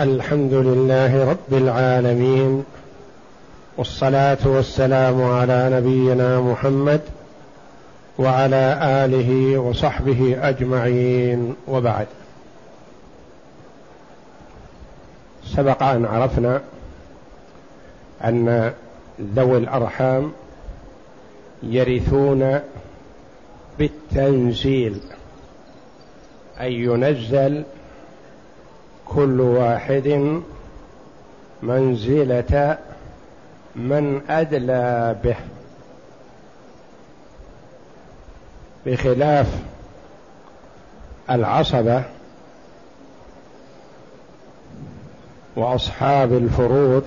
الحمد لله رب العالمين والصلاة والسلام على نبينا محمد وعلى آله وصحبه أجمعين وبعد. سبق أن عرفنا أن ذوي الأرحام يرثون بالتنزيل أي ينزل كل واحد منزلة من أدلى به. بخلاف العصبة وأصحاب الفروض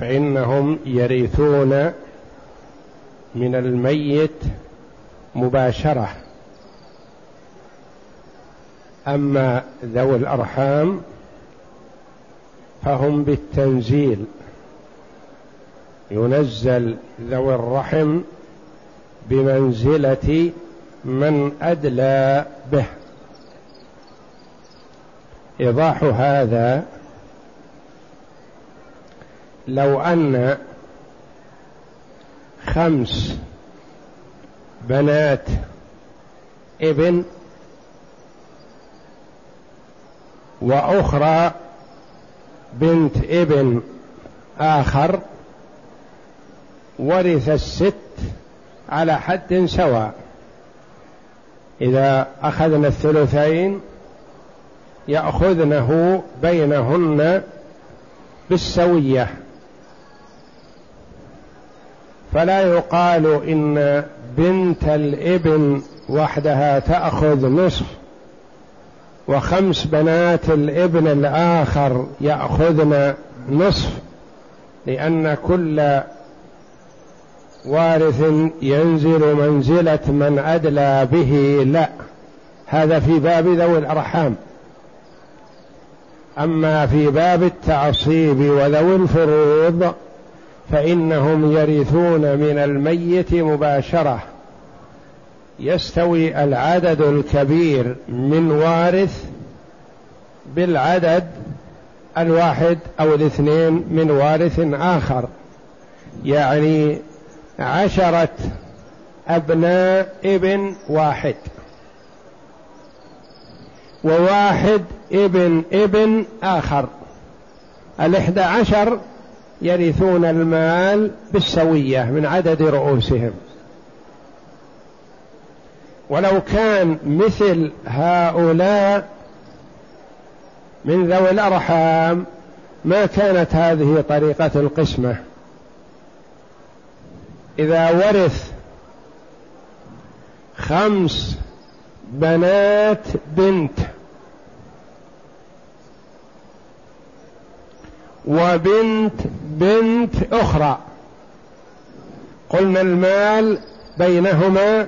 فإنهم يرثون من الميت مباشرة. أما ذوي الأرحام فهم بالتنزيل. ينزل ذوي الرحم بمنزلة من أدلى به. إيضاح هذا لو أن خمس بنات ابن وأخرى بنت ابن آخر ورث الست على حد سواء. إذا اخذنا الثلثين يأخذنه بينهن بالسوية. فلا يقال إن بنت الابن وحدها تأخذ نصف وخمس بنات الابن الآخر يأخذن نصف لأن كل وارث ينزل منزلة من أدلى به لا. هذا في باب ذوي الأرحام. أما في باب التعصيب وذوي الفروض فإنهم يرثون من الميت مباشرة. يستوي العدد الكبير من وارث بالعدد الواحد أو الاثنين من وارث آخر. يعني عشرة أبناء ابن واحد. وواحد ابن ابن آخر. الإحدى عشر يرثون المال بالسوية من عدد رؤوسهم. ولو كان مثل هؤلاء من ذوي الأرحام ما كانت هذه طريقة القسمة. إذا ورث خمس بنات بنت وبنت بنت أخرى قلنا المال بينهما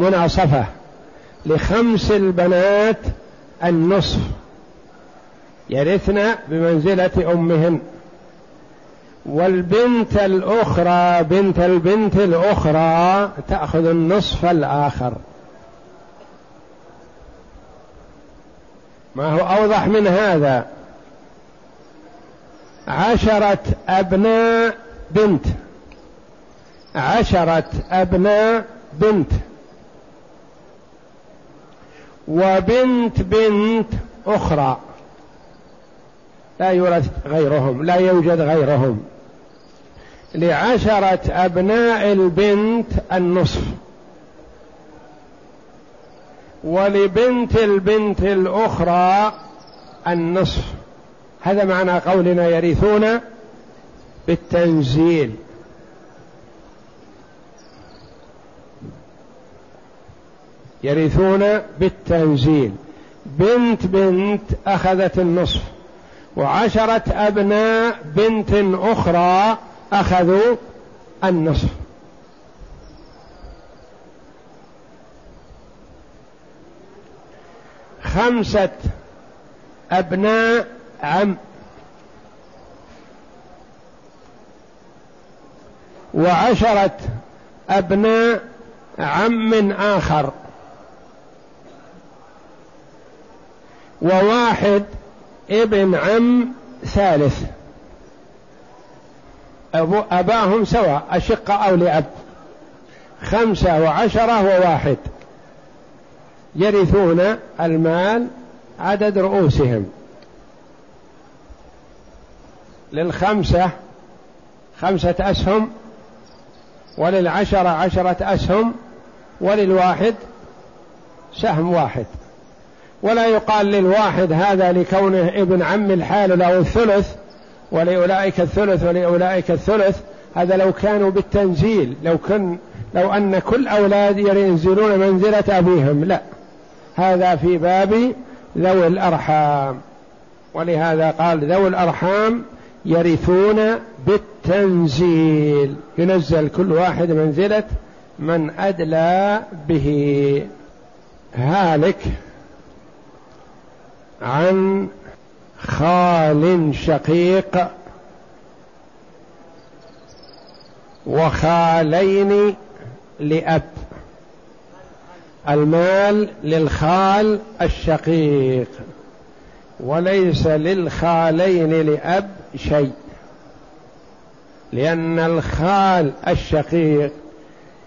مناصفة لخمس البنات النصف يرثن بمنزلة أمهن والبنت الأخرى بنت البنت الأخرى تأخذ النصف الآخر. ما هو أوضح من هذا؟ عشرة أبناء بنت. عشرة أبناء بنت. وبنت بنت أخرى. لا يورث غيرهم لا يوجد غيرهم. لعشرة أبناء البنت النصف. ولبنت البنت الأخرى النصف. هذا معنى قولنا يرثون بالتنزيل. يرثون بالتنزيل. بنت بنت أخذت النصف وعشرة أبناء بنت أخرى أخذوا النصف. خمسة أبناء عم وعشرة أبناء عم آخر. وواحد ابن عم ثالث. أبو أباهم سواء أشقة أو لأب. خمسة وعشرة وواحد. يرثون المال عدد رؤوسهم. للخمسة خمسة أسهم. وللعشرة عشرة أسهم. وللواحد سهم واحد. ولا يقال للواحد هذا لكونه ابن عم الحال له الثلث ولأولئك الثلث ولأولئك الثلث. هذا لو كانوا بالتنزيل لو كن لو أن كل أولاد ينزلون منزلة أبيهم. لا هذا في باب ذوي الأرحام. ولهذا قال ذوي الأرحام يرثون بالتنزيل. ينزل كل واحد منزلة من أدلى به. هالك عن خال شقيق وخالين لأب. المال للخال الشقيق وليس للخالين لأب شيء لأن الخال الشقيق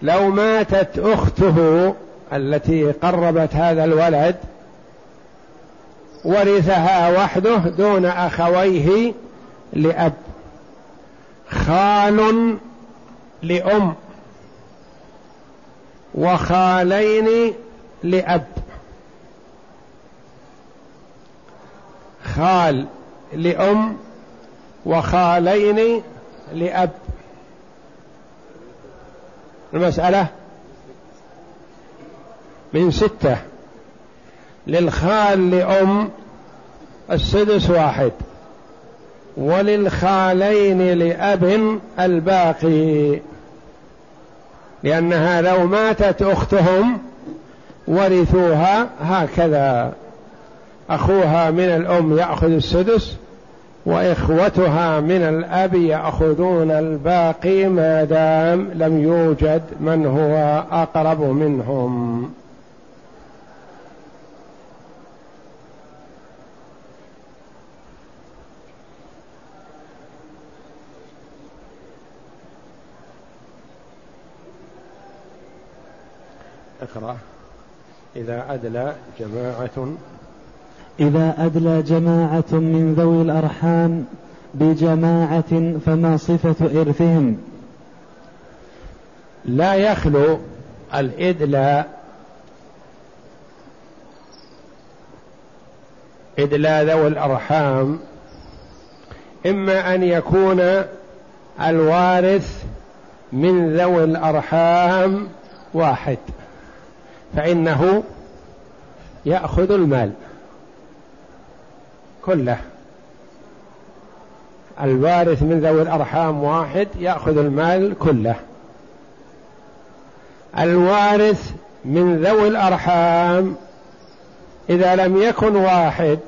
لو ماتت أخته التي قربت هذا الولد ورثها وحده دون أخويه لأب. خال لأم. وخالين لأب. خال لأم وخالين لأب. المسألة من ستة. للخال لأم السدس واحد وللخالين لأب الباقي لأنها لو ماتت أختهم ورثوها هكذا. أخوها من الأم يأخذ السدس وإخوتها من الأب يأخذون الباقي ما دام لم يوجد من هو أقرب منهم. اقرأ إذا أدلى جماعة. إذا أدلى جماعة من ذوي الأرحام بجماعة فما صفة إرثهم؟ لا يخلو الإدلاء إدلاء ذوي الأرحام إما أن يكون الوارث من ذوي الأرحام واحد. فإنه يأخذ المال كله. الوارث من ذوي الأرحام واحد يأخذ المال كله. الوارث من ذوي الأرحام إذا لم يكن واحد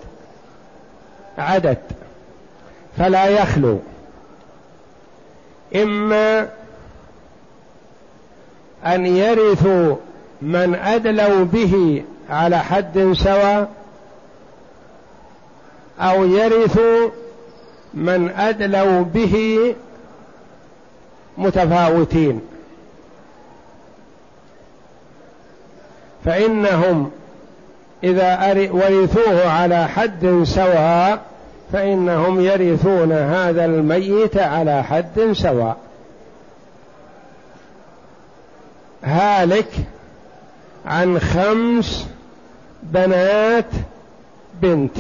عدد فلا يخلو. إما أن يرثوا من أدلوا به على حد سواء أو يرثوا من أدلوا به متفاوتين. فإنهم إذا ورثوه على حد سواء فإنهم يرثون هذا الميت على حد سواء. هالك عن خمس بنات بنت.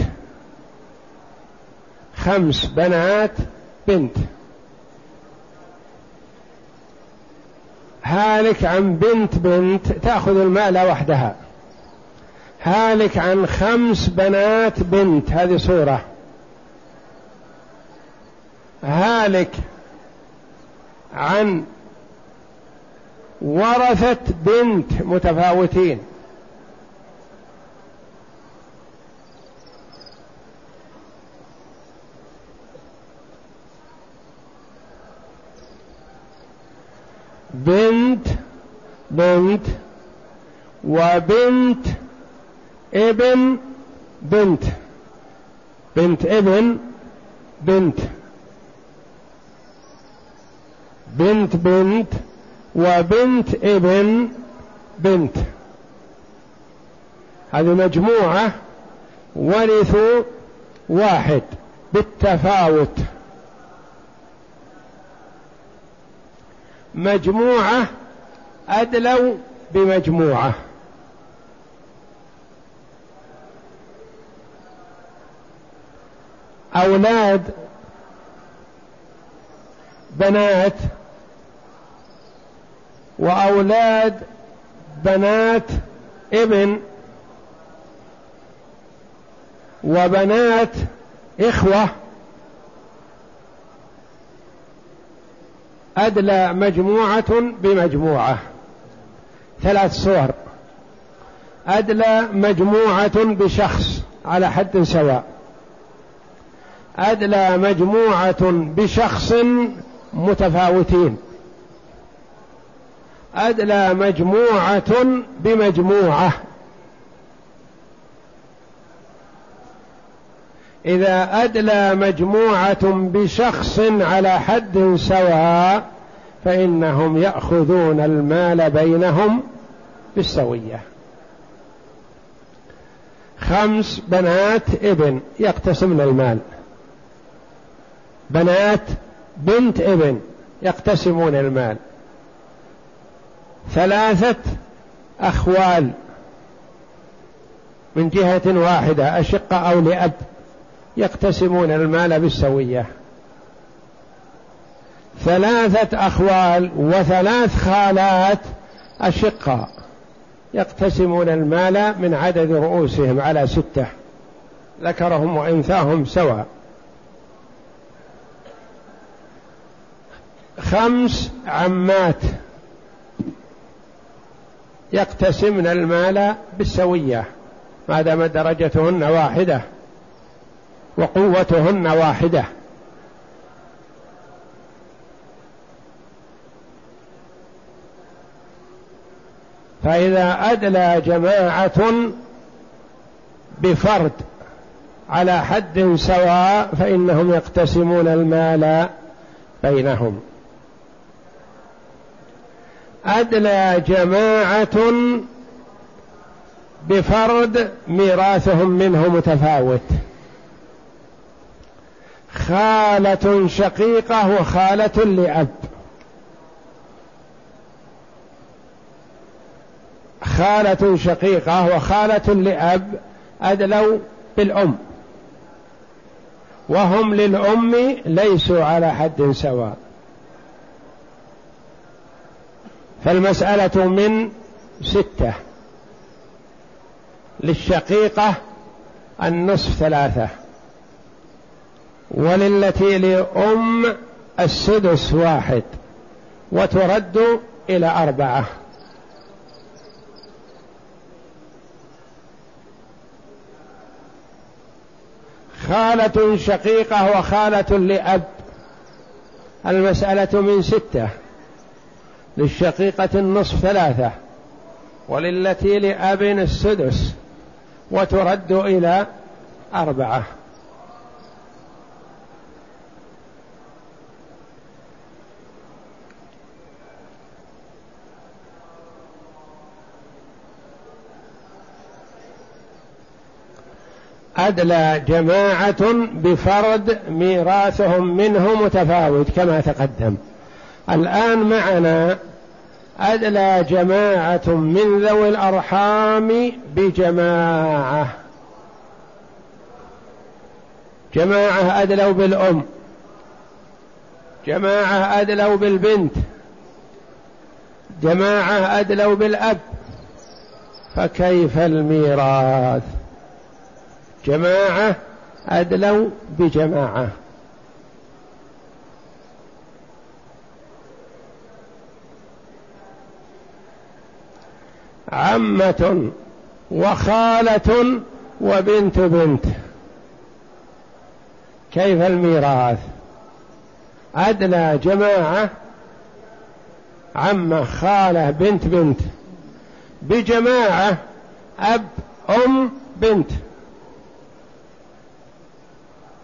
خمس بنات بنت. هالك عن بنت بنت تأخذ المال وحدها. هالك عن خمس بنات بنت. هذه صورة. هالك عن ورثة بنت متفاوتين. بنت بنت وبنت ابن بنت. بنت ابن بنت. بنت بنت وبنت ابن بنت. هذه مجموعة ورثوا واحد بالتفاوت. مجموعة أدلوا بمجموعة. أولاد بنات وأولاد بنات ابن وبنات إخوة. أدلى مجموعة بمجموعة. ثلاث صور. أدلى مجموعة بشخص على حد سواء. أدلى مجموعة بشخص متفاوتين. أدلى مجموعة بمجموعة. إذا أدلى مجموعة بشخص على حد سواء فإنهم يأخذون المال بينهم بالسوية. خمس بنات ابن يقتسمن المال بنات بنت ابن يقتسمون المال. ثلاثة أخوال من جهة واحدة أشقة أو لأب يقتسمون المال بالسوية. ثلاثة أخوال وثلاث خالات أشقاء يقتسمون المال من عدد رؤوسهم على ستة ذكرهم وإنثاهم سواء. خمس عمات يقتسمن المال بالسوية ما دام درجتهن واحدة وقوتهن واحدة. فإذا أدلى جماعة بفرد على حد سواء فإنهم يقتسمون المال بينهم. أدلى جماعة بفرد ميراثهم منه متفاوت. خالة شقيقة وخالة لأب. خالة شقيقة وخالة لأب أدلوا بالأم. وهم للأم ليسوا على حد سواء. فالمسألة من ستة. للشقيقة النصف ثلاثة. وللتي لأم السدس واحد. وترد إلى أربعة. خالة شقيقة وخالة لأب. المسألة من ستة. للشقيقة النصف ثلاثة وللتي لأب السدس وترد إلى أربعة. أدلى جماعة بفرد ميراثهم منه متفاوت كما تقدم. الآن معنا أدلى جماعة من ذوي الأرحام بجماعة. جماعة أدلوا بالأم. جماعة أدلوا بالبنت. جماعة أدلوا بالأب. فكيف الميراث؟ جماعة أدلوا بجماعة. عمة وخالة وبنت بنت. كيف الميراث؟ أدنى جماعة عمة خالة بنت بنت. بجماعة أب أم بنت.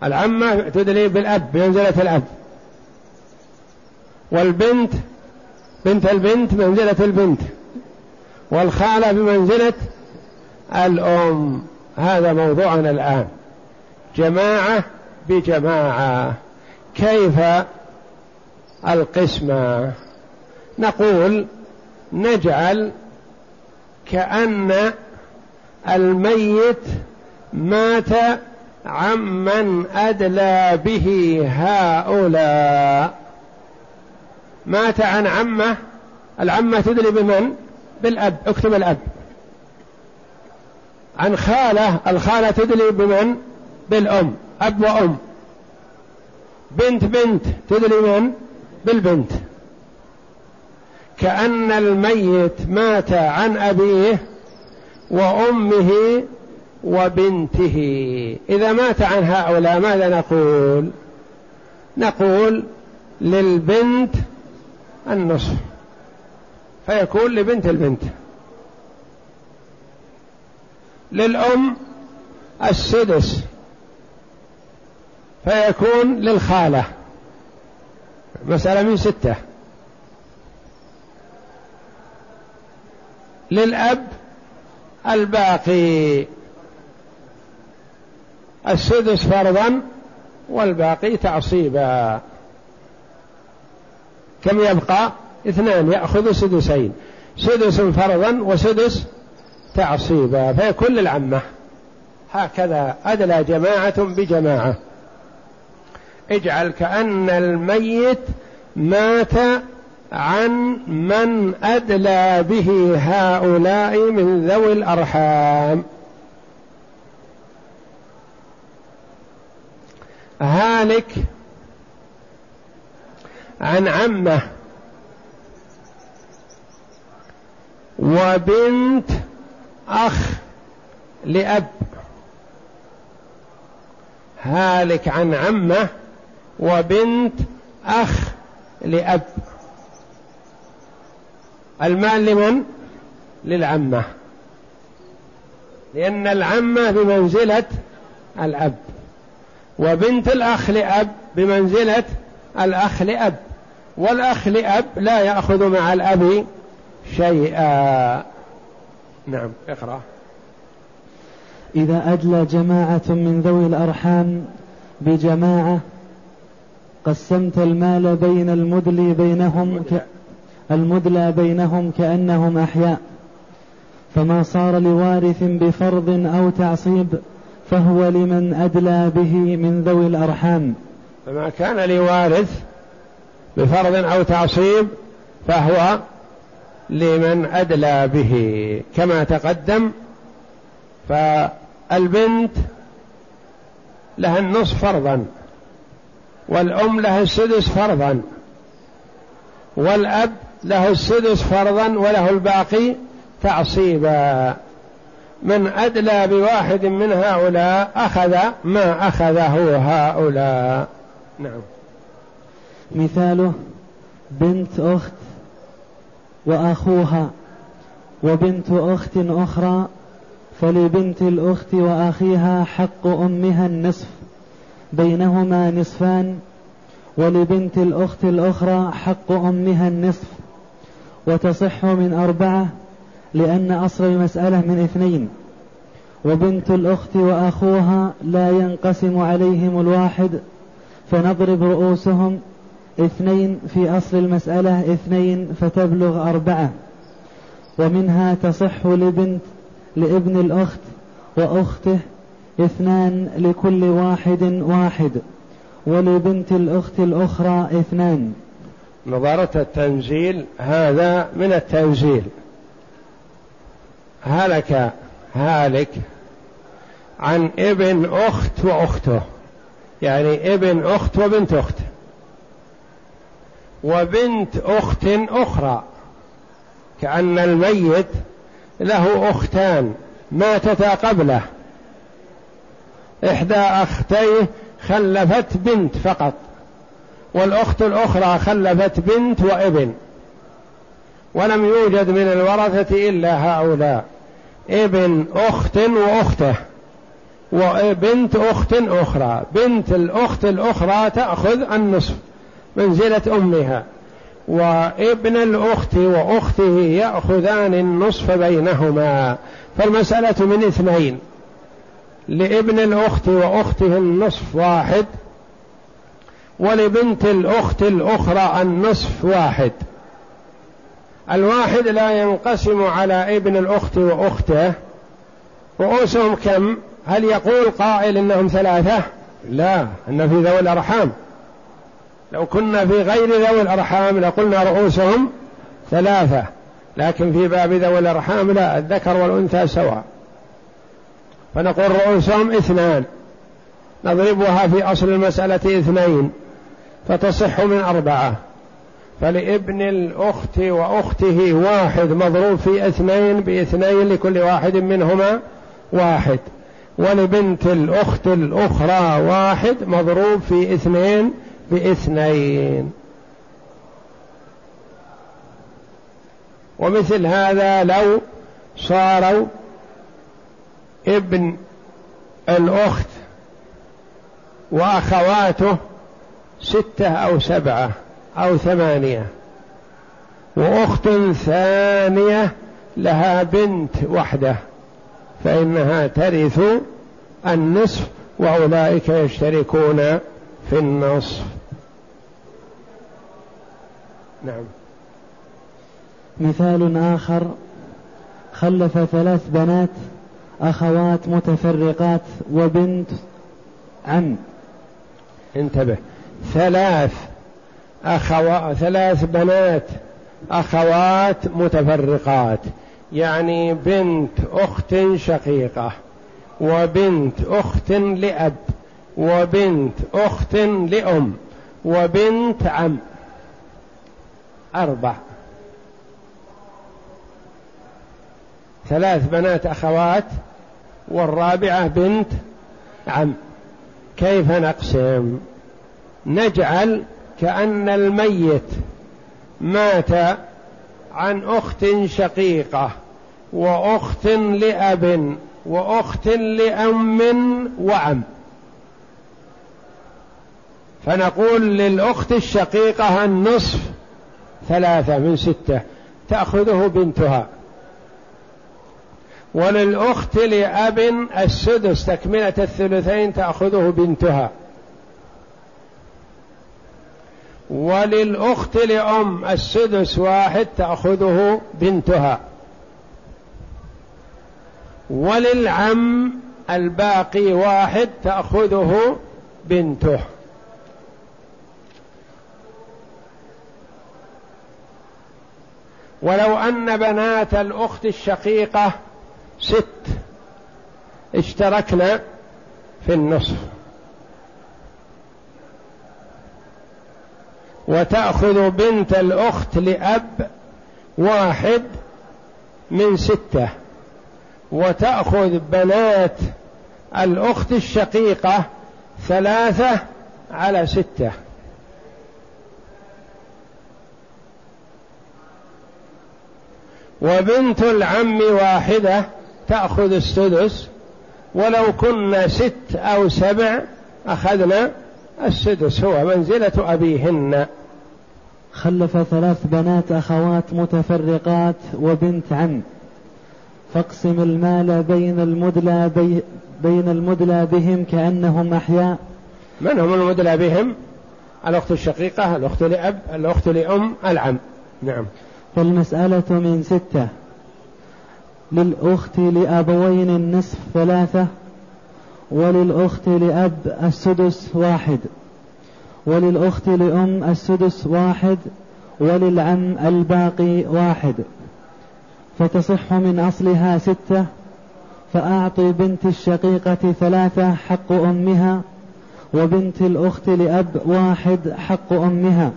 العمة تدلي بالأب بمنزلة الأب. والبنت بنت البنت منزلة البنت. والخالة بمنزلة الأم. هذا موضوعنا الآن. جماعة بجماعة. كيف القسمة؟ نقول نجعل كأن الميت مات عمن أدلى به هؤلاء. مات عن عمة. العمة تدري بمن؟ بالأب اكتب الأب. عن خالة الخالة تدري بمن؟ بالأم. أب وأم. بنت بنت تدري من بالبنت. كأن الميت مات عن أبيه وأمه وبنته. إذا مات عن هؤلاء ماذا نقول؟ نقول للبنت النصف. فيكون لبنت البنت. للأم السدس. فيكون للخالة. مسألة من ستة. للأب الباقي. السدس فرضا والباقي تعصيبا. كم يبقى؟ اثنان يأخذ سدسين. سدس فرضا وسدس تعصيبا فيكون للعمة هكذا أدلى جماعة بجماعة. اجعل كأن الميت مات عن من أدلى به هؤلاء من ذوي الأرحام. هالك عن عمة وبنت أخ لأب. هالك عن عمة وبنت أخ لأب. المال لمن؟ للعمة. لأن العمة بمنزلة الأب. وبنت الأخ لأب بمنزلة الأخ لأب. والأخ لأب لا يأخذ مع الأب شيئا. نعم اقرأ. إذا أدلى جماعة من ذوي الأرحام بجماعة قسمت المال بين المدلي بينهم ك... المدلى بينهم كأنهم أحياء. فما صار لوارث بفرض أو تعصيب فهو لمن أدلى به من ذوي الأرحام. فما كان لوارث بفرض أو تعصيب فهو لمن أدلى به. كما تقدم فالبنت لها النصف فرضا والأم لها السدس فرضا والأب له السدس فرضا وله الباقي تعصيبا. من أدلى بواحد من هؤلاء أخذ ما أخذه هؤلاء. نعم. مثاله بنت أخت وأخوها وبنت أخت أخرى فلبنت الأخت وأخيها حق أمها النصف بينهما نصفان ولبنت الأخت الأخرى حق أمها النصف وتصح من أربعة لأن أصل المسألة من اثنين وبنت الأخت وأخوها لا ينقسم عليهم الواحد فنضرب رؤوسهم اثنين في أصل المسألة اثنين فتبلغ أربعة. ومنها تصح لبنت لابن الأخت وأخته اثنان لكل واحد واحد ولبنت الأخت الأخرى اثنان. نظرة التنزيل هذا من التنزيل. هلك هالك عن ابن أخت وأخته يعني ابن أخت وبنت أخت. وبنت أخت أخرى. كأن الميت له أختان ماتتا قبله. إحدى أختيه خلفت بنت فقط والأخت الأخرى خلفت بنت وابن. ولم يوجد من الورثة إلا هؤلاء ابن أخت وأخته وبنت أخت أخرى. بنت الأخت الأخرى تأخذ النصف. منزلة أمها. وابن الأخت وأخته يأخذان النصف بينهما. فالمسألة من اثنين. لابن الأخت وأخته النصف واحد ولبنت الأخت الأخرى النصف واحد. الواحد لا ينقسم على ابن الأخت وأخته. رؤوسهم كم؟ هل يقول قائل إنهم ثلاثة؟ لا إن في ذوي الأرحام. لو كنا في غير ذوي الأرحام لقلنا رؤوسهم ثلاثة لكن في باب ذوي الأرحام لا الذكر والأنثى سواء. فنقول رؤوسهم اثنان نضربها في أصل المسألة اثنين فتصح من أربعة. فلابن الأخت وأخته واحد مضروب في اثنين باثنين لكل واحد منهما واحد. ولبنت الأخت الأخرى واحد مضروب في اثنين باثنين. ومثل هذا لو صاروا ابن الأخت وأخواته ستة أو سبعة أو ثمانية وأخت ثانية لها بنت وحدة فإنها ترث النصف وأولئك يشتركون في النصف. نعم. مثال آخر. خلف ثلاث بنات أخوات متفرقات وبنت عم. انتبه. ثلاث أخوات ثلاث بنات أخوات متفرقات. يعني بنت أخت شقيقة وبنت أخت لأب. وبنت أخت لأم وبنت عم. أربع. ثلاث بنات أخوات والرابعة بنت عم. كيف نقسم؟ نجعل كأن الميت مات عن أخت شقيقة وأخت لأب وأخت لأم وعم. فنقول للأخت الشقيقة النصف ثلاثة من ستة تأخذه بنتها. وللأخت لأب السدس تكملة الثلثين تأخذه بنتها. وللأخت لأم السدس واحد تأخذه بنتها. وللعم الباقي واحد تأخذه بنته. ولو أن بنات الأخت الشقيقة ست اشتركنا في النصف. وتأخذ بنت الأخت لأب واحد من ستة. وتأخذ بنات الأخت الشقيقة ثلاثة على ستة. وبنت العم واحدة تأخذ السدس ولو كنا ست أو سبع أخذنا السدس هو منزلة أبيهن. خلف ثلاث بنات أخوات متفرقات وبنت عم. فاقسم المال بين المدلى بي بين المدلى بهم كأنهم أحياء. من هم المدلى بهم؟ الأخت الشقيقة الأخت لأب الأخت لأم العم. نعم. فالمسألة من ستة. للأخت لأبوين النصف ثلاثة وللأخت لأب السدس واحد وللأخت لأم السدس واحد وللعم الباقي واحد. فتصح من أصلها ستة فأعطي بنت الشقيقة ثلاثة حق أمها وبنت الأخت لأب واحد حق أمها.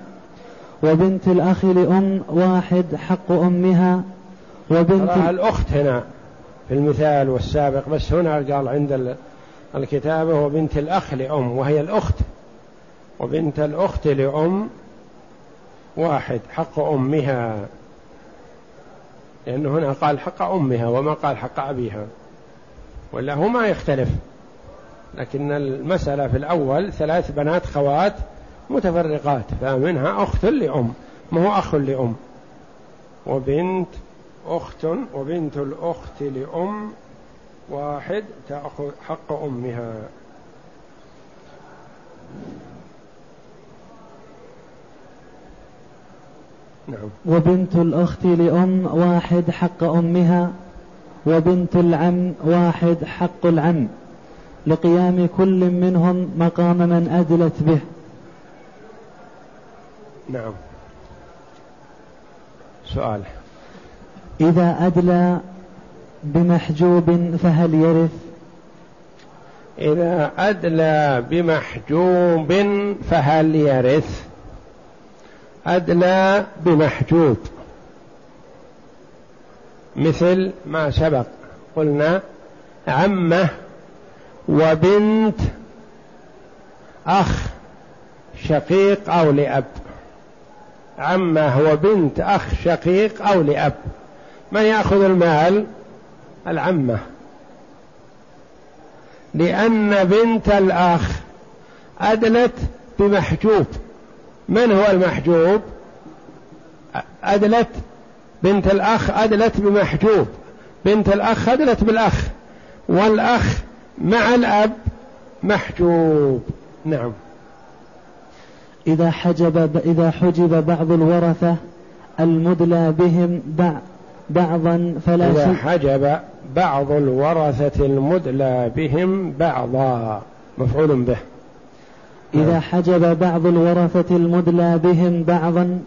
وبنت الأخ لأم واحد حق أمها وبنت الأخت هنا في المثال والسابق بس هنا قال عند الكتابة وبنت الأخ لأم وهي الأخت. وبنت الأخت لأم واحد حق أمها. لأنه هنا قال حق أمها وما قال حق أبيها. ولا هو ما يختلف. لكن المسألة في الأول ثلاث بنات خوات متفرقات فمنها أخت لأم ما هو أخ لأم؟ وبنت أخت وبنت الأخت لأم واحد تأخذ حق أمها. نعم. وبنت الأخت لأم واحد حق أمها وبنت العم واحد حق العم. لقيام كل منهم مقام من أدلت به. نعم. سؤال. إذا أدلى بمحجوب فهل يرث؟ إذا أدلى بمحجوب فهل يرث؟ أدلى بمحجوب. مثل ما سبق قلنا عمة وبنت أخ شقيق أو لأب. عمه وبنت أخ شقيق أو لأب. من يأخذ المال؟ العمة. لأن بنت الأخ أدلت بمحجوب. من هو المحجوب؟ أدلت بنت الأخ أدلت بمحجوب. بنت الأخ أدلت بالأخ. والأخ مع الأب محجوب. نعم. إذا حجب إذا حجب بعض الورثة المدلى بهم بعضا فلا إذا حجب بعض الورثة المدلى بهم بعضا. مفعول به. إذا حجب بعض الورثة المدلى بهم بعضا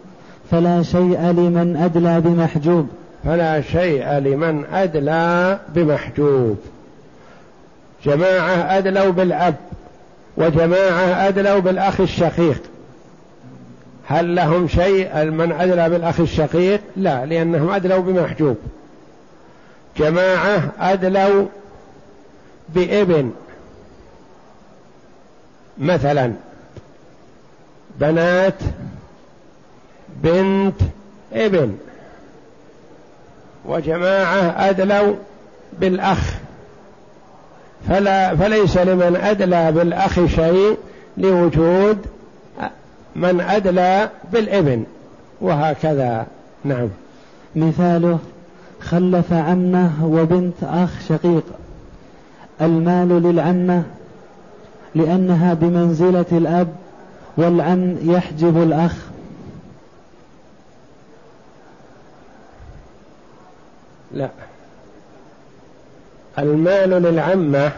فلا شيء لمن أدلى بمحجوب. فلا شيء لمن أدلى بمحجوب. جماعة أدلوا بالأب وجماعة أدلوا بالأخ الشقيق. هل لهم شيء من أدلى بالأخ الشقيق؟ لا لأنهم أدلوا بمحجوب. جماعة أدلوا بابن. مثلا بنات بنت ابن. وجماعة أدلوا بالأخ. فلا فليس لمن أدلى بالأخ شيء لوجود من أدلى بالإبن وهكذا. نعم. مثاله خلف عمه وبنت أخ شقيق. المال للعمة لأنها بمنزلة الأب والعم يحجب الأخ. لا. المال للعمة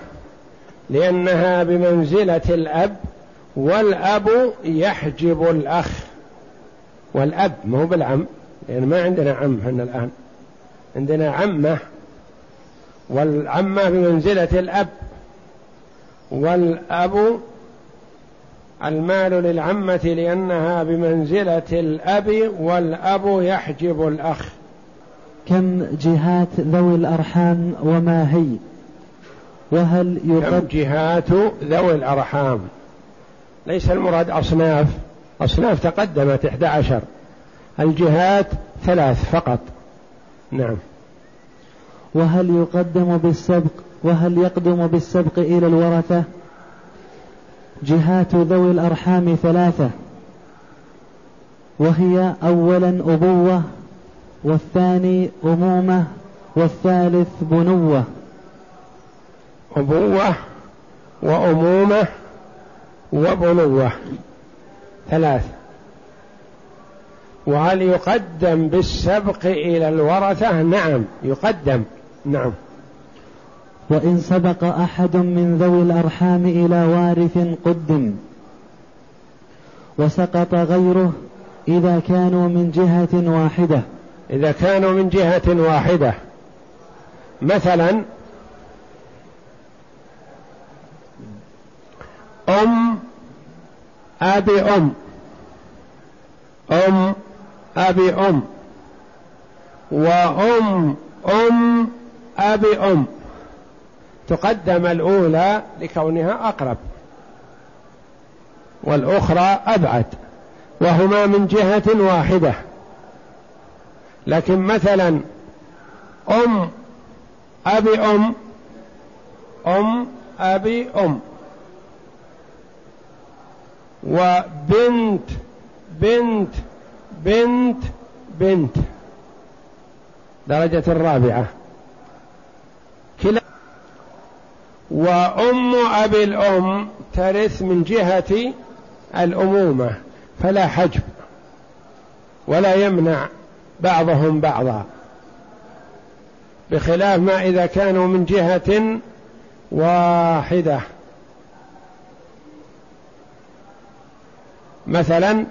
لأنها بمنزلة الأب والأب يحجب الأخ. والأب مو بالعم لأن ما عندنا عم هنا الآن. عندنا عمة. والعمة بمنزلة الأب. والأب المال للعمة لأنها بمنزلة الأب والأب يحجب الأخ. كم جهات ذوي الأرحام وما هي؟ وهل يقد كم جهات ذوي الأرحام؟ ليس المراد أصناف. أصناف تقدمت إحدى عشر. الجهات ثلاث فقط. نعم. وهل يقدم بالسبق وهل يقدم بالسبق إلى الورثة؟ جهات ذوي الأرحام ثلاثة. وهي أولا أبوة والثاني أمومة والثالث بنوة. أبوة وأمومة وبنوة ثلاث. وهل يقدم بالسبق إلى الورثة؟ نعم يقدم. نعم. وإن سبق أحد من ذوي الأرحام إلى وارث قدم وسقط غيره إذا كانوا من جهة واحدة. إذا كانوا من جهة واحدة. مثلا أم أبي أم. أم أبي أم. وأم أم أبي أم. تقدم الأولى لكونها أقرب. والأخرى أبعد. وهما من جهة واحدة. لكن مثلا أم أبي أم. أم أبي أم. وبنت بنت بنت بنت. درجة الرابعة. كلا وأم أبي الأم ترث من جهة الأمومة فلا حجب ولا يمنع بعضهم بعضا بخلاف ما إذا كانوا من جهة واحدة. مثلا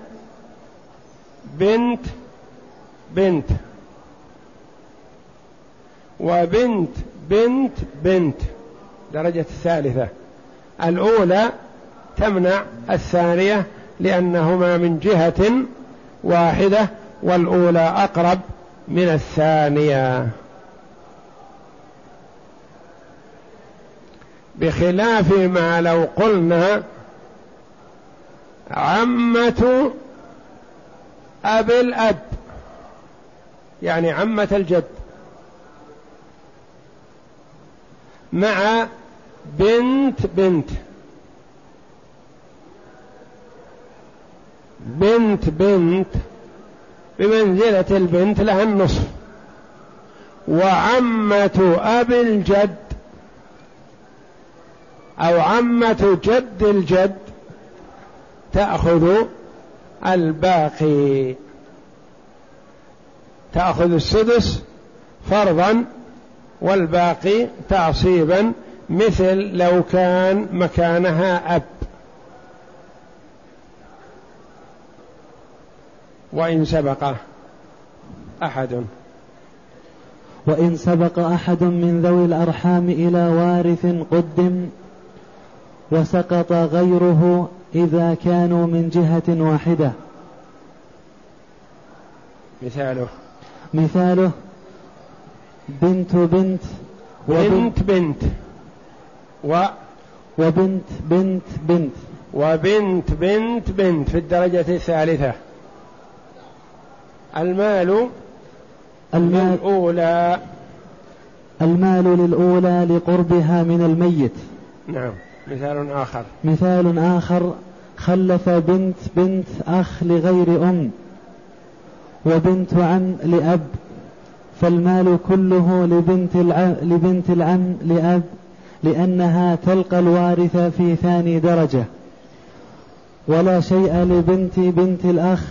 بنت بنت. وبنت بنت بنت. درجة الثالثة. الأولى تمنع الثانية لأنهما من جهة واحدة والأولى أقرب من الثانية. بخلاف ما لو قلنا عمة أبي الأب. يعني عمة الجد. مع بنت بنت. بنت بنت. بمنزلة البنت لها النصف. وعمة أبي الجد. أو عمة جد الجد. تأخذ الباقي. تأخذ السدس فرضا والباقي تعصيبا مثل لو كان مكانها أب. وإن سبق أحد. وإن سبق أحد من ذوي الأرحام إلى وارث قدم وسقط غيره إذا كانوا من جهة واحدة. مثاله. مثاله بنت بنت بنت بنت. و وبنت بنت بنت. وبنت بنت بنت في الدرجة الثالثة. المال المال للأولى. المال للأولى لقربها من الميت. نعم. مثال آخر. مثال آخر خلف بنت بنت أخ لغير أم وبنت عم لأب فالمال كله لبنت العم, لبنت العم لأب لأنها تلقى الوارث في ثاني درجة. ولا شيء لبنت بنت الأخ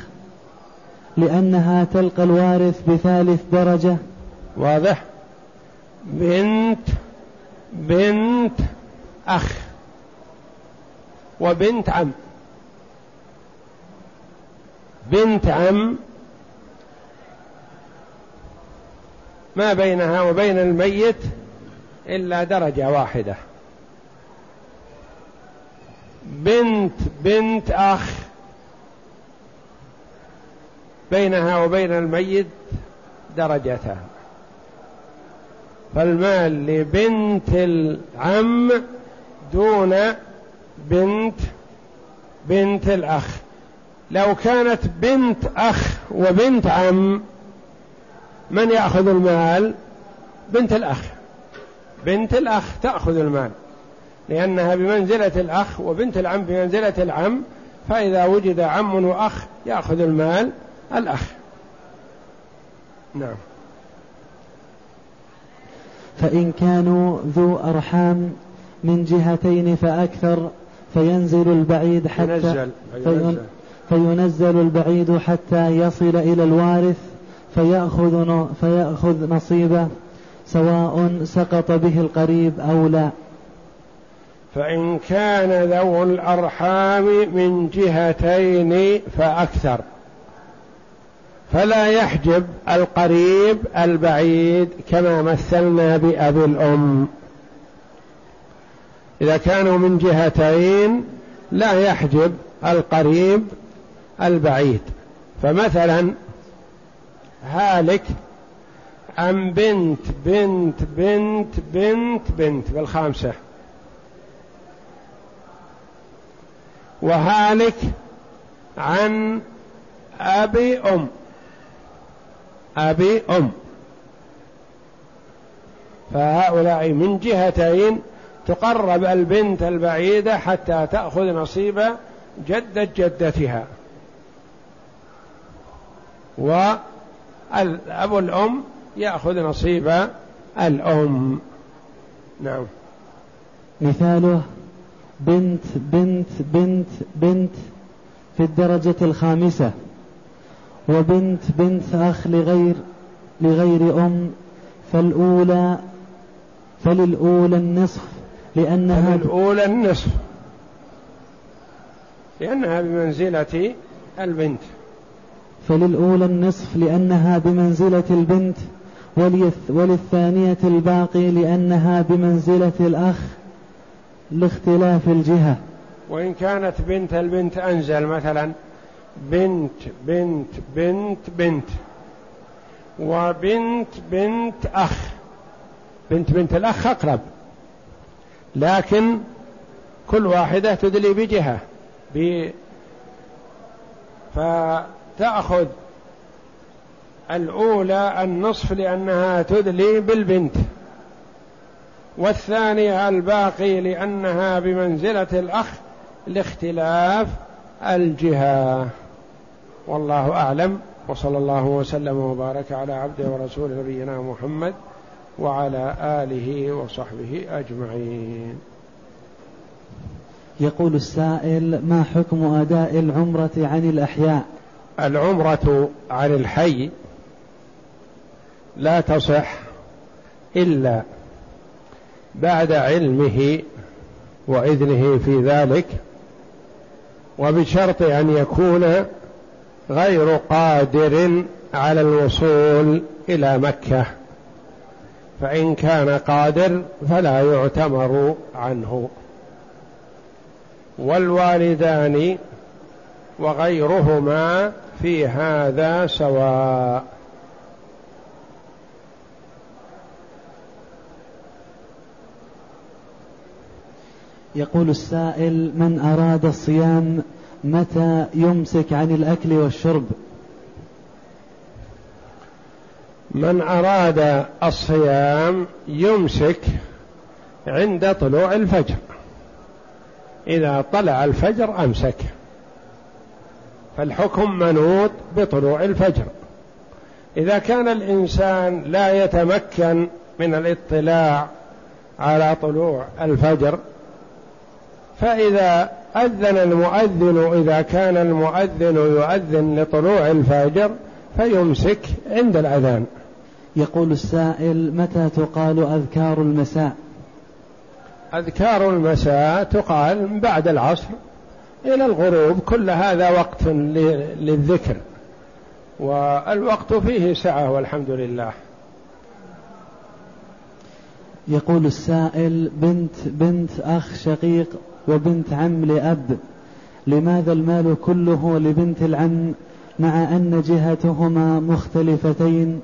لأنها تلقى الوارث بثالث درجة. واضح. بنت بنت أخ. وبنت عم. بنت عم ما بينها وبين الميت إلا درجة واحدة. بنت بنت أخ بينها وبين الميت درجتان. فالمال لبنت العم دون بنت بنت الأخ. لو كانت بنت أخ وبنت عم من يأخذ المال؟ بنت الأخ. بنت الأخ تأخذ المال لأنها بمنزلة الأخ وبنت العم بمنزلة العم. فإذا وجد عم وأخ يأخذ المال الأخ. نعم. فإن كانوا ذو أرحام من جهتين فأكثر فينزل البعيد حتى ينزل فينزل, فينزل البعيد حتى يصل إلى الوارث فيأخذ فيأخذ نصيبه سواء سقط به القريب أو لا. فإن كان ذو الأرحام من جهتين فأكثر. فلا يحجب القريب البعيد كما مثلنا بأبي الأم. إذا كانوا من جهتين لا يحجب القريب البعيد. فمثلا هالك عن بنت بنت بنت بنت بنت بالخامسة. وهالك عن أبي أم. أبي أم. فهؤلاء من جهتين تقرب البنت البعيدة حتى تأخذ نصيب جدة جدتها. والأب الأم يأخذ نصيب الأم. نعم. مثاله بنت بنت بنت بنت في الدرجة الخامسة وبنت بنت أخ لغير لغير أم فالأولى فللأولى النصف. لأنها فللأولى النصف. لأنها بمنزلة البنت. فللأولى النصف لأنها بمنزلة البنت وللثانية الباقي لأنها بمنزلة الأخ لاختلاف الجهة. وإن كانت بنت البنت أنزل مثلا بنت بنت بنت بنت. وبنت بنت أخ. بنت بنت الأخ أقرب. لكن كل واحدة تدلي بجهة ب فتأخذ الأولى النصف لأنها تدلي بالبنت والثانية الباقي لأنها بمنزلة الأخ لاختلاف الجهة. والله أعلم وصلى الله وسلم وبارك على عبده ورسول نبينا محمد وعلى آله وصحبه أجمعين. يقول السائل ما حكم أداء العمرة عن الأحياء؟ العمرة عن الحي لا تصح إلا بعد علمه وإذنه في ذلك وبشرط أن يكون غير قادر على الوصول إلى مكة. فإن كان قادر فلا يعتمر عنه. والوالدان وغيرهما في هذا سواء. يقول السائل من أراد الصيام متى يمسك عن الأكل والشرب؟ من أراد الصيام يمسك عند طلوع الفجر. إذا طلع الفجر أمسك. فالحكم منوط بطلوع الفجر. إذا كان الإنسان لا يتمكن من الاطلاع على طلوع الفجر فإذا أذن المؤذن إذا كان المؤذن يؤذن لطلوع الفجر فيمسك عند الأذان. يقول السائل متى تقال أذكار المساء؟ أذكار المساء تقال بعد العصر إلى الغروب كل هذا وقت للذكر. والوقت فيه سعة والحمد لله. يقول السائل بنت بنت أخ شقيق وبنت عم لأب لماذا المال كله لبنت العم مع أن جهتهما مختلفتين؟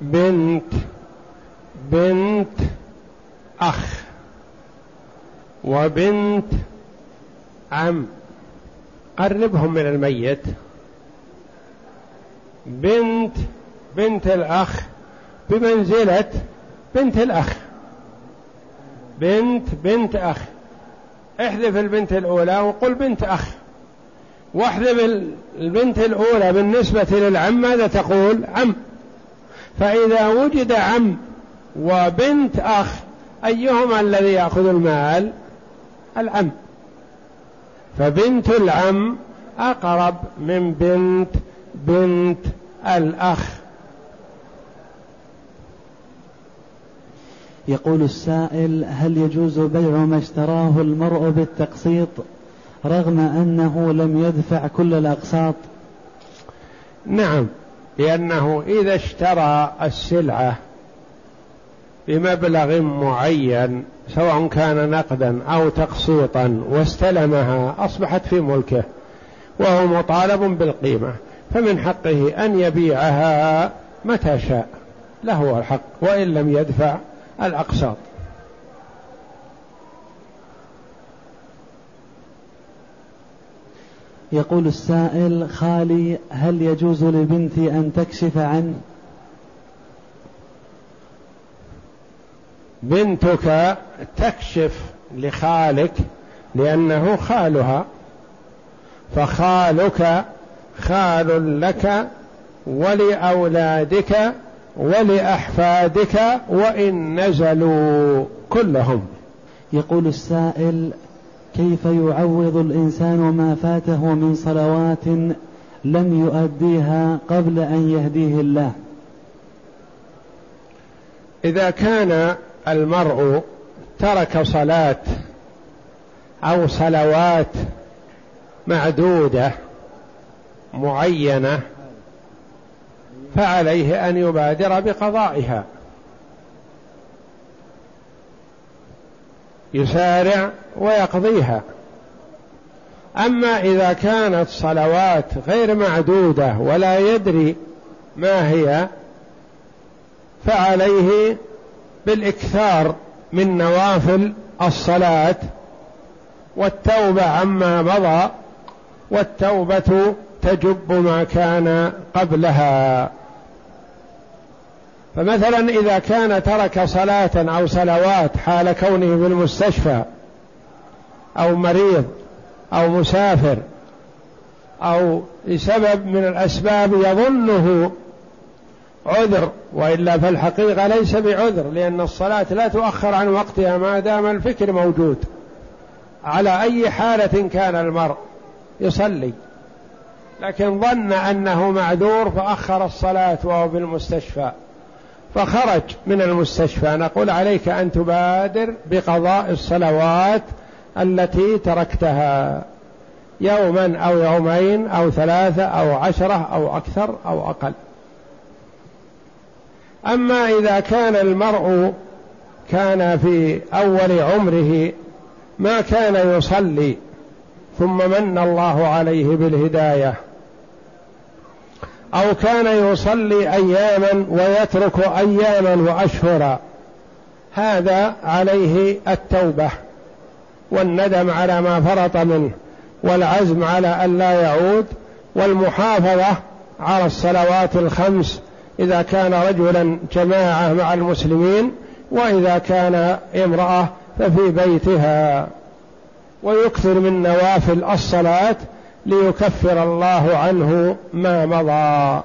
بنت بنت أخ وبنت عم. قربهم من الميت. بنت بنت الأخ بمنزلة بنت الأخ. بنت بنت أخ. احذف البنت الأولى وقل بنت أخ. واحذف البنت الأولى بالنسبة للعم ماذا تقول؟ عم. فإذا وجد عم وبنت أخ أيهما الذي يأخذ المال؟ العم. فبنت العم أقرب من بنت بنت الأخ. يقول السائل هل يجوز بيع ما اشتراه المرء بالتقسيط رغم أنه لم يدفع كل الأقساط؟ نعم. لأنه إذا اشترى السلعة بمبلغ معين سواء كان نقدا أو تقسيطا واستلمها أصبحت في ملكه وهو مطالب بالقيمة فمن حقه أن يبيعها متى شاء له الحق وإن لم يدفع الأقساط. يقول السائل خالي هل يجوز لبنتي أن تكشف عنه بنتك تكشف لخالك لأنه خالها فخالك خال لك ولأولادك ولأحفادك وإن نزلوا كلهم. يقول السائل كيف يعوض الإنسان ما فاته من صلوات لم يؤديها قبل أن يهديه الله؟ إذا كان المرء ترك صلاة أو صلوات معدودة معينة فعليه أن يبادر بقضائها. يسارع ويقضيها. أما إذا كانت صلوات غير معدودة ولا يدري ما هي فعليه بالإكثار من نوافل الصلاة والتوبة عما مضى والتوبة تجب ما كان قبلها. فمثلا إذا كان ترك صلاة أو صلوات حال كونه في المستشفى أو مريض أو مسافر أو لسبب من الأسباب يظنه عذر وإلا فالحقيقة ليس بعذر لأن الصلاة لا تؤخر عن وقتها ما دام الفكر موجود. على أي حالة كان المرء يصلي. لكن ظن أنه معذور فأخر الصلاة وهو في المستشفى. فخرج من المستشفى. نقول عليك أن تبادر بقضاء الصلوات التي تركتها يوما أو يومين أو ثلاثة أو عشرة أو أكثر أو أقل. أما إذا كان المرء كان في أول عمره ما كان يصلي ثم من الله عليه بالهداية أو كان يصلي أياما ويترك أياما وأشهرا. هذا عليه التوبة والندم على ما فرط منه والعزم على أن لا يعود والمحافظة على الصلوات الخمس إذا كان رجلا جماعة مع المسلمين وإذا كان امرأة ففي بيتها. ويكثر من نوافل الصلاة ليكفر الله عنه ما مضى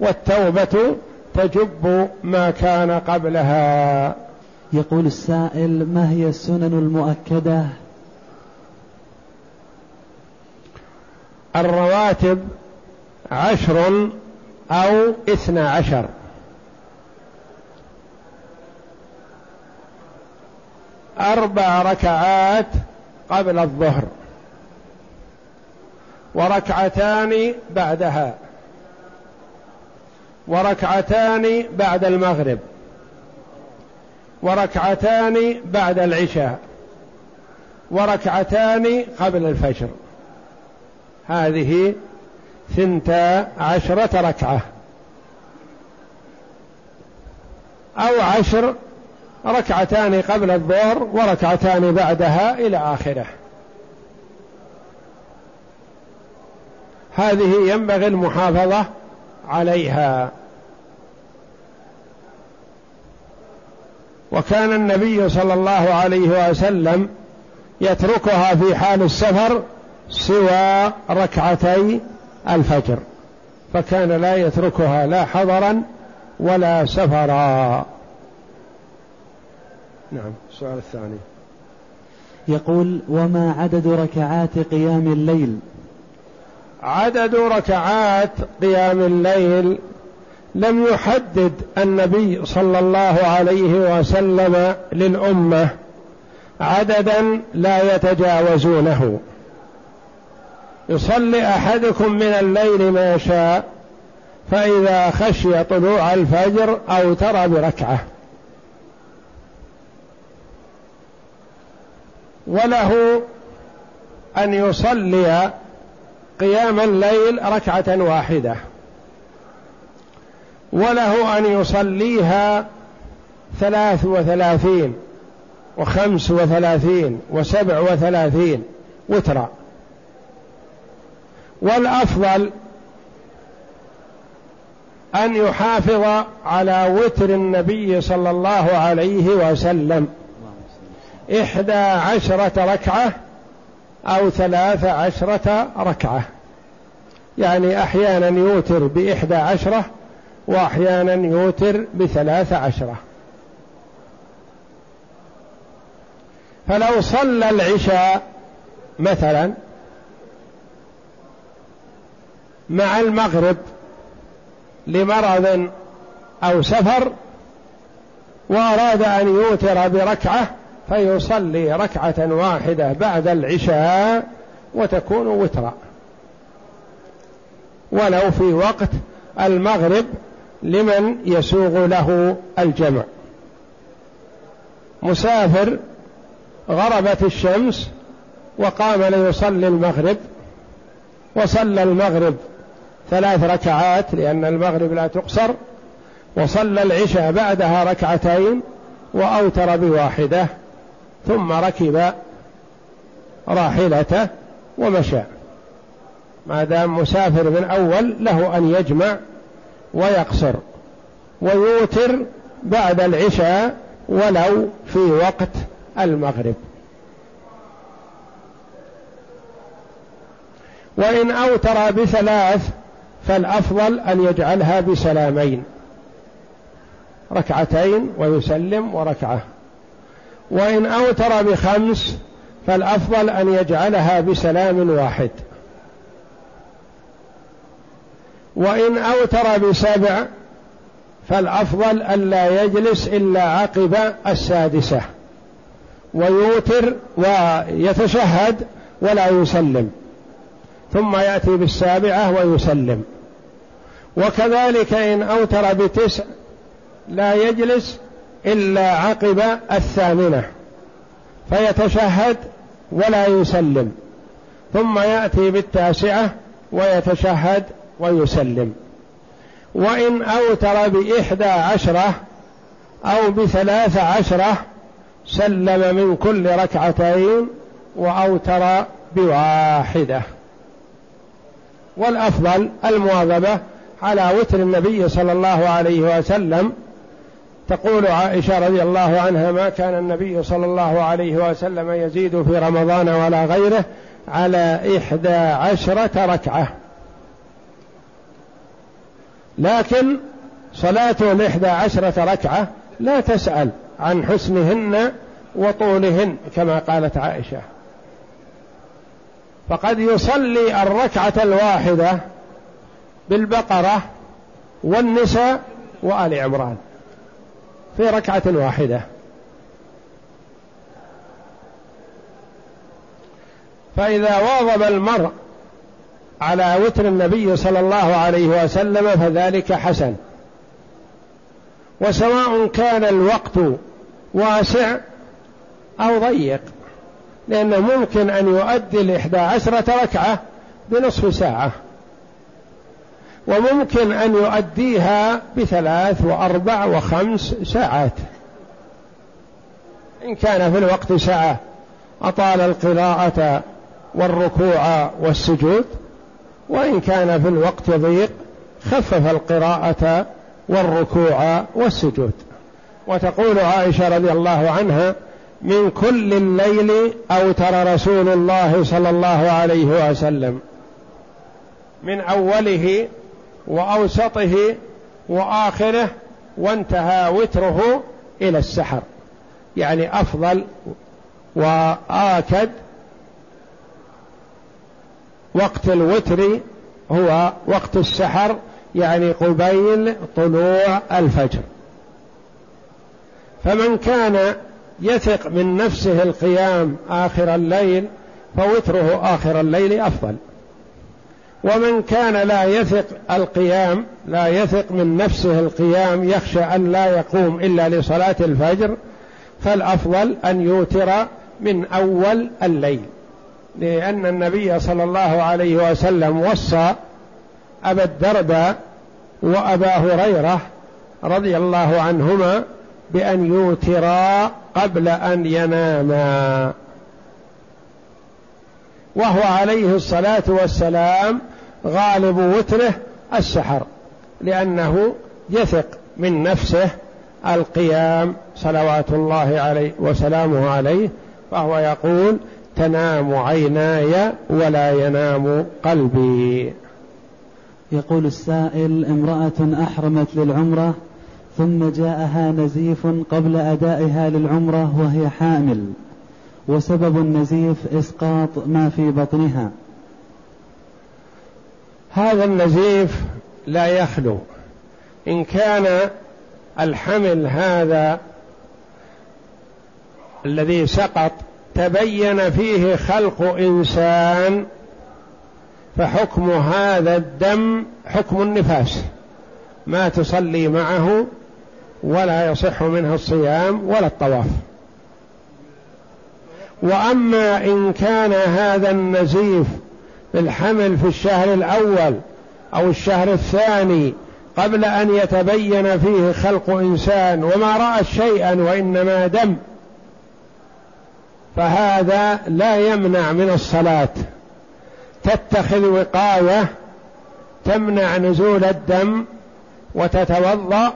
والتوبة تجب ما كان قبلها. يقول السائل ما هي السنن المؤكدة؟ الرواتب عشر أو اثنى عشر. أربع ركعات قبل الظهر. وركعتان بعدها. وركعتان بعد المغرب. وركعتان بعد العشاء. وركعتان قبل الفجر. هذه ثنتا عشرة ركعة. أو عشر ركعتان قبل الظهر وركعتان بعدها إلى آخره. هذه ينبغي المحافظة عليها. وكان النبي صلى الله عليه وسلم يتركها في حال السفر سوى ركعتي الفجر فكان لا يتركها لا حضرا ولا سفرا. نعم السؤال الثاني. يقول وما عدد ركعات قيام الليل؟ عدد ركعات قيام الليل لم يحدد النبي صلى الله عليه وسلم للأمة عددا لا يتجاوزونه. يصلي أحدكم من الليل ما شاء فإذا خشي طلوع الفجر اوتر بركعة. وله أن يصلي قيام الليل ركعة واحدة. وله أن يصليها ثلاث وثلاثين وخمس وثلاثين وسبع وثلاثين وترا. والأفضل أن يحافظ على وتر النبي صلى الله عليه وسلم. إحدى عشرة ركعة أو ثلاث عشرة ركعة. يعني أحيانا يوتر بإحدى عشرة وأحيانا يوتر بثلاث عشرة. فلو صلى العشاء مثلا مع المغرب لمرض أو سفر وأراد أن يوتر بركعة فيصلي ركعة واحدة بعد العشاء وتكون وترا. ولو في وقت المغرب لمن يسوغ له الجمع. مسافر غربت الشمس وقام ليصلي المغرب وصلى المغرب ثلاث ركعات لأن المغرب لا تقصر وصلى العشاء بعدها ركعتين وأوتر بواحدة. ثم ركب راحلته ومشى. ما دام مسافر من أول له أن يجمع ويقصر ويوتر بعد العشاء ولو في وقت المغرب. وإن أوتر بثلاث فالأفضل أن يجعلها بسلامين ركعتين ويسلم وركعة. وإن أوتر بخمس فالأفضل أن يجعلها بسلام واحد. وإن أوتر بسبع فالأفضل ألا يجلس إلا عقب السادسة. ويوتر ويتشهد ولا يسلم. ثم يأتي بالسابعة ويسلم. وكذلك إن أوتر بتسع لا يجلس إلا عقب الثامنة. فيتشهد ولا يسلم. ثم يأتي بالتاسعة ويتشهد ويسلم. وإن أوتر بإحدى عشرة أو بثلاث عشرة سلم من كل ركعتين وأوتر بواحدة. والأفضل المواظبة على وتر النبي صلى الله عليه وسلم تقول عائشة رضي الله عنها ما كان النبي صلى الله عليه وسلم يزيد في رمضان ولا غيره على إحدى عشرة ركعة. لكن صلاته الإحدى عشرة ركعة لا تسأل عن حسنهن وطولهن كما قالت عائشة. فقد يصلي الركعة الواحدة بالبقرة والنساء وآل عمران. في ركعة واحدة. فإذا واظب المرء على وتر النبي صلى الله عليه وسلم فذلك حسن. وسواء كان الوقت واسع أو ضيق لأنه ممكن أن يؤدي الإحدى عشرة ركعة بنصف ساعة. وممكن أن يؤديها بثلاث وأربع وخمس ساعات. إن كان في الوقت ساعة أطال القراءة والركوع والسجود. وإن كان في الوقت ضيق خفف القراءة والركوع والسجود. وتقول عائشة رضي الله عنها من كل الليل أوتر رسول الله صلى الله عليه وسلم. من أوله وأوسطه وآخره وانتهى وتره إلى السحر. يعني أفضل وآكد وقت الوتر هو وقت السحر يعني قبيل طلوع الفجر. فمن كان يثق من نفسه القيام آخر الليل فوتره آخر الليل أفضل. ومن كان لا يثق القيام لا يثق من نفسه القيام يخشى أن لا يقوم إلا لصلاة الفجر فالأفضل أن يوتر من أول الليل. لأن النبي صلى الله عليه وسلم وصى أبا الدرداء وأبا هريرة رضي الله عنهما بأن يوترا قبل أن يناما. وهو عليه الصلاة والسلام غالب وتره السحر لأنه يثق من نفسه القيام صلوات الله عليه وسلامه عليه فهو يقول تنام عيناي ولا ينام قلبي. يقول السائل امرأة أحرمت للعمرة ثم جاءها نزيف قبل أدائها للعمرة وهي حامل. وسبب النزيف إسقاط ما في بطنها. هذا النزيف لا يخلو. إن كان الحمل هذا الذي سقط تبين فيه خلق إنسان فحكم هذا الدم حكم النفاس. ما تصلي معه ولا يصح منها الصيام ولا الطواف. وأما إن كان هذا النزيف بالحمل في الشهر الأول أو الشهر الثاني قبل أن يتبين فيه خلق إنسان وما رأت شيئا وإنما دم فهذا لا يمنع من الصلاة. تتخذ وقاية تمنع نزول الدم وتتوضأ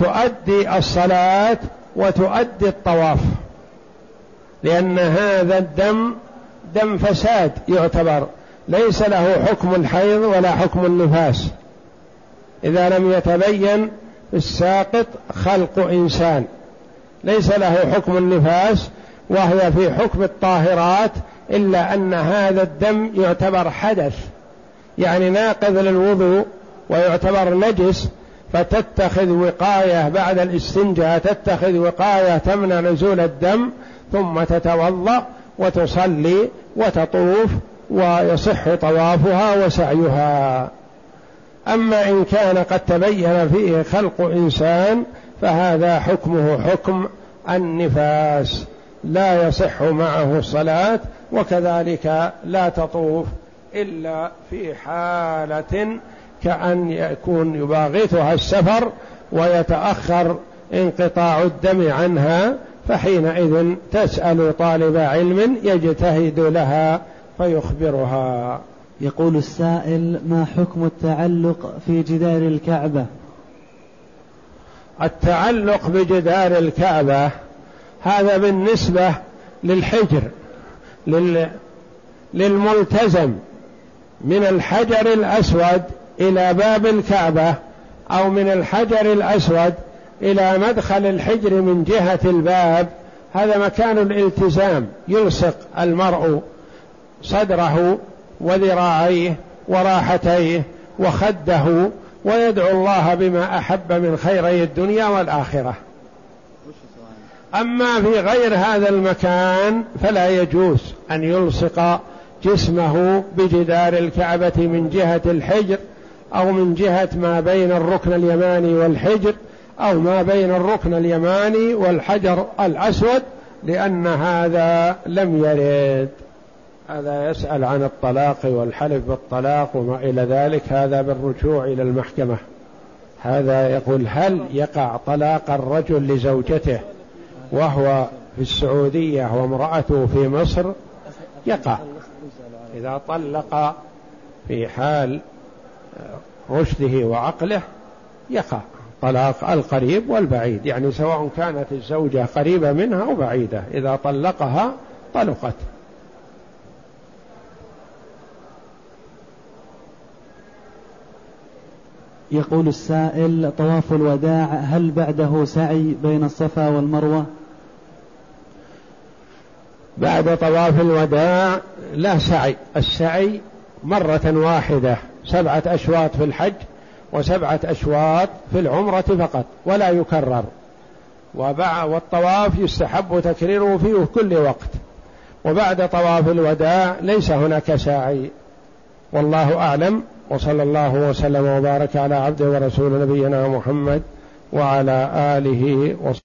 وتؤدي الصلاة وتؤدي الطواف. لأن هذا الدم دم فساد يعتبر. ليس له حكم الحيض ولا حكم النفاس. إذا لم يتبين الساقط خلق إنسان. ليس له حكم النفاس وهي في حكم الطاهرات إلا أن هذا الدم يعتبر حدث. يعني ناقض للوضوء ويعتبر نجس فتتخذ وقاية بعد الاستنجاء تتخذ وقاية تمنع نزول الدم ثم تتوضأ وتصلي وتطوف ويصح طوافها وسعيها. أما إن كان قد تبين فيه خلق إنسان فهذا حكمه حكم النفاس. لا يصح معه الصلاة وكذلك لا تطوف إلا في حالة كأن يكون يباغتها السفر ويتأخر انقطاع الدم عنها فحينئذ تسأل طالب علم يجتهد لها فيخبرها. يقول السائل ما حكم التعلق في جدار الكعبة؟ التعلق بجدار الكعبة هذا بالنسبة للحجر لل... للملتزم من الحجر الأسود إلى باب الكعبة أو من الحجر الأسود إلى مدخل الحجر من جهة الباب. هذا مكان الالتزام. يلصق المرء صدره وذراعيه وراحتيه وخده ويدعو الله بما أحب من خيري الدنيا والآخرة. أما في غير هذا المكان فلا يجوز أن يلصق جسمه بجدار الكعبة من جهة الحجر أو من جهة ما بين الركن اليماني والحجر. أو ما بين الركن اليماني والحجر الأسود لأن هذا لم يرد. هذا يسأل عن الطلاق والحلف بالطلاق وما إلى ذلك. هذا بالرجوع إلى المحكمة. هذا يقول هل يقع طلاق الرجل لزوجته وهو في السعودية وامرأته في مصر؟ يقع. إذا طلق في حال رشده وعقله يقع. طلاق القريب والبعيد يعني سواء كانت الزوجة قريبة منها أو بعيدة إذا طلقها طلقت. يقول السائل طواف الوداع هل بعده سعي بين الصفا والمروة؟ بعد طواف الوداع لا سعي السعي مرة واحدة سبعة أشواط في الحج وسبعة أشواط في العمرة فقط ولا يكرر. والطواف يستحب تكريره في كل وقت. وبعد طواف الوداع ليس هناك ساعي. والله أعلم وصلى الله وسلم وبارك على عبده ورسول نبينا محمد وعلى آله وصحبه.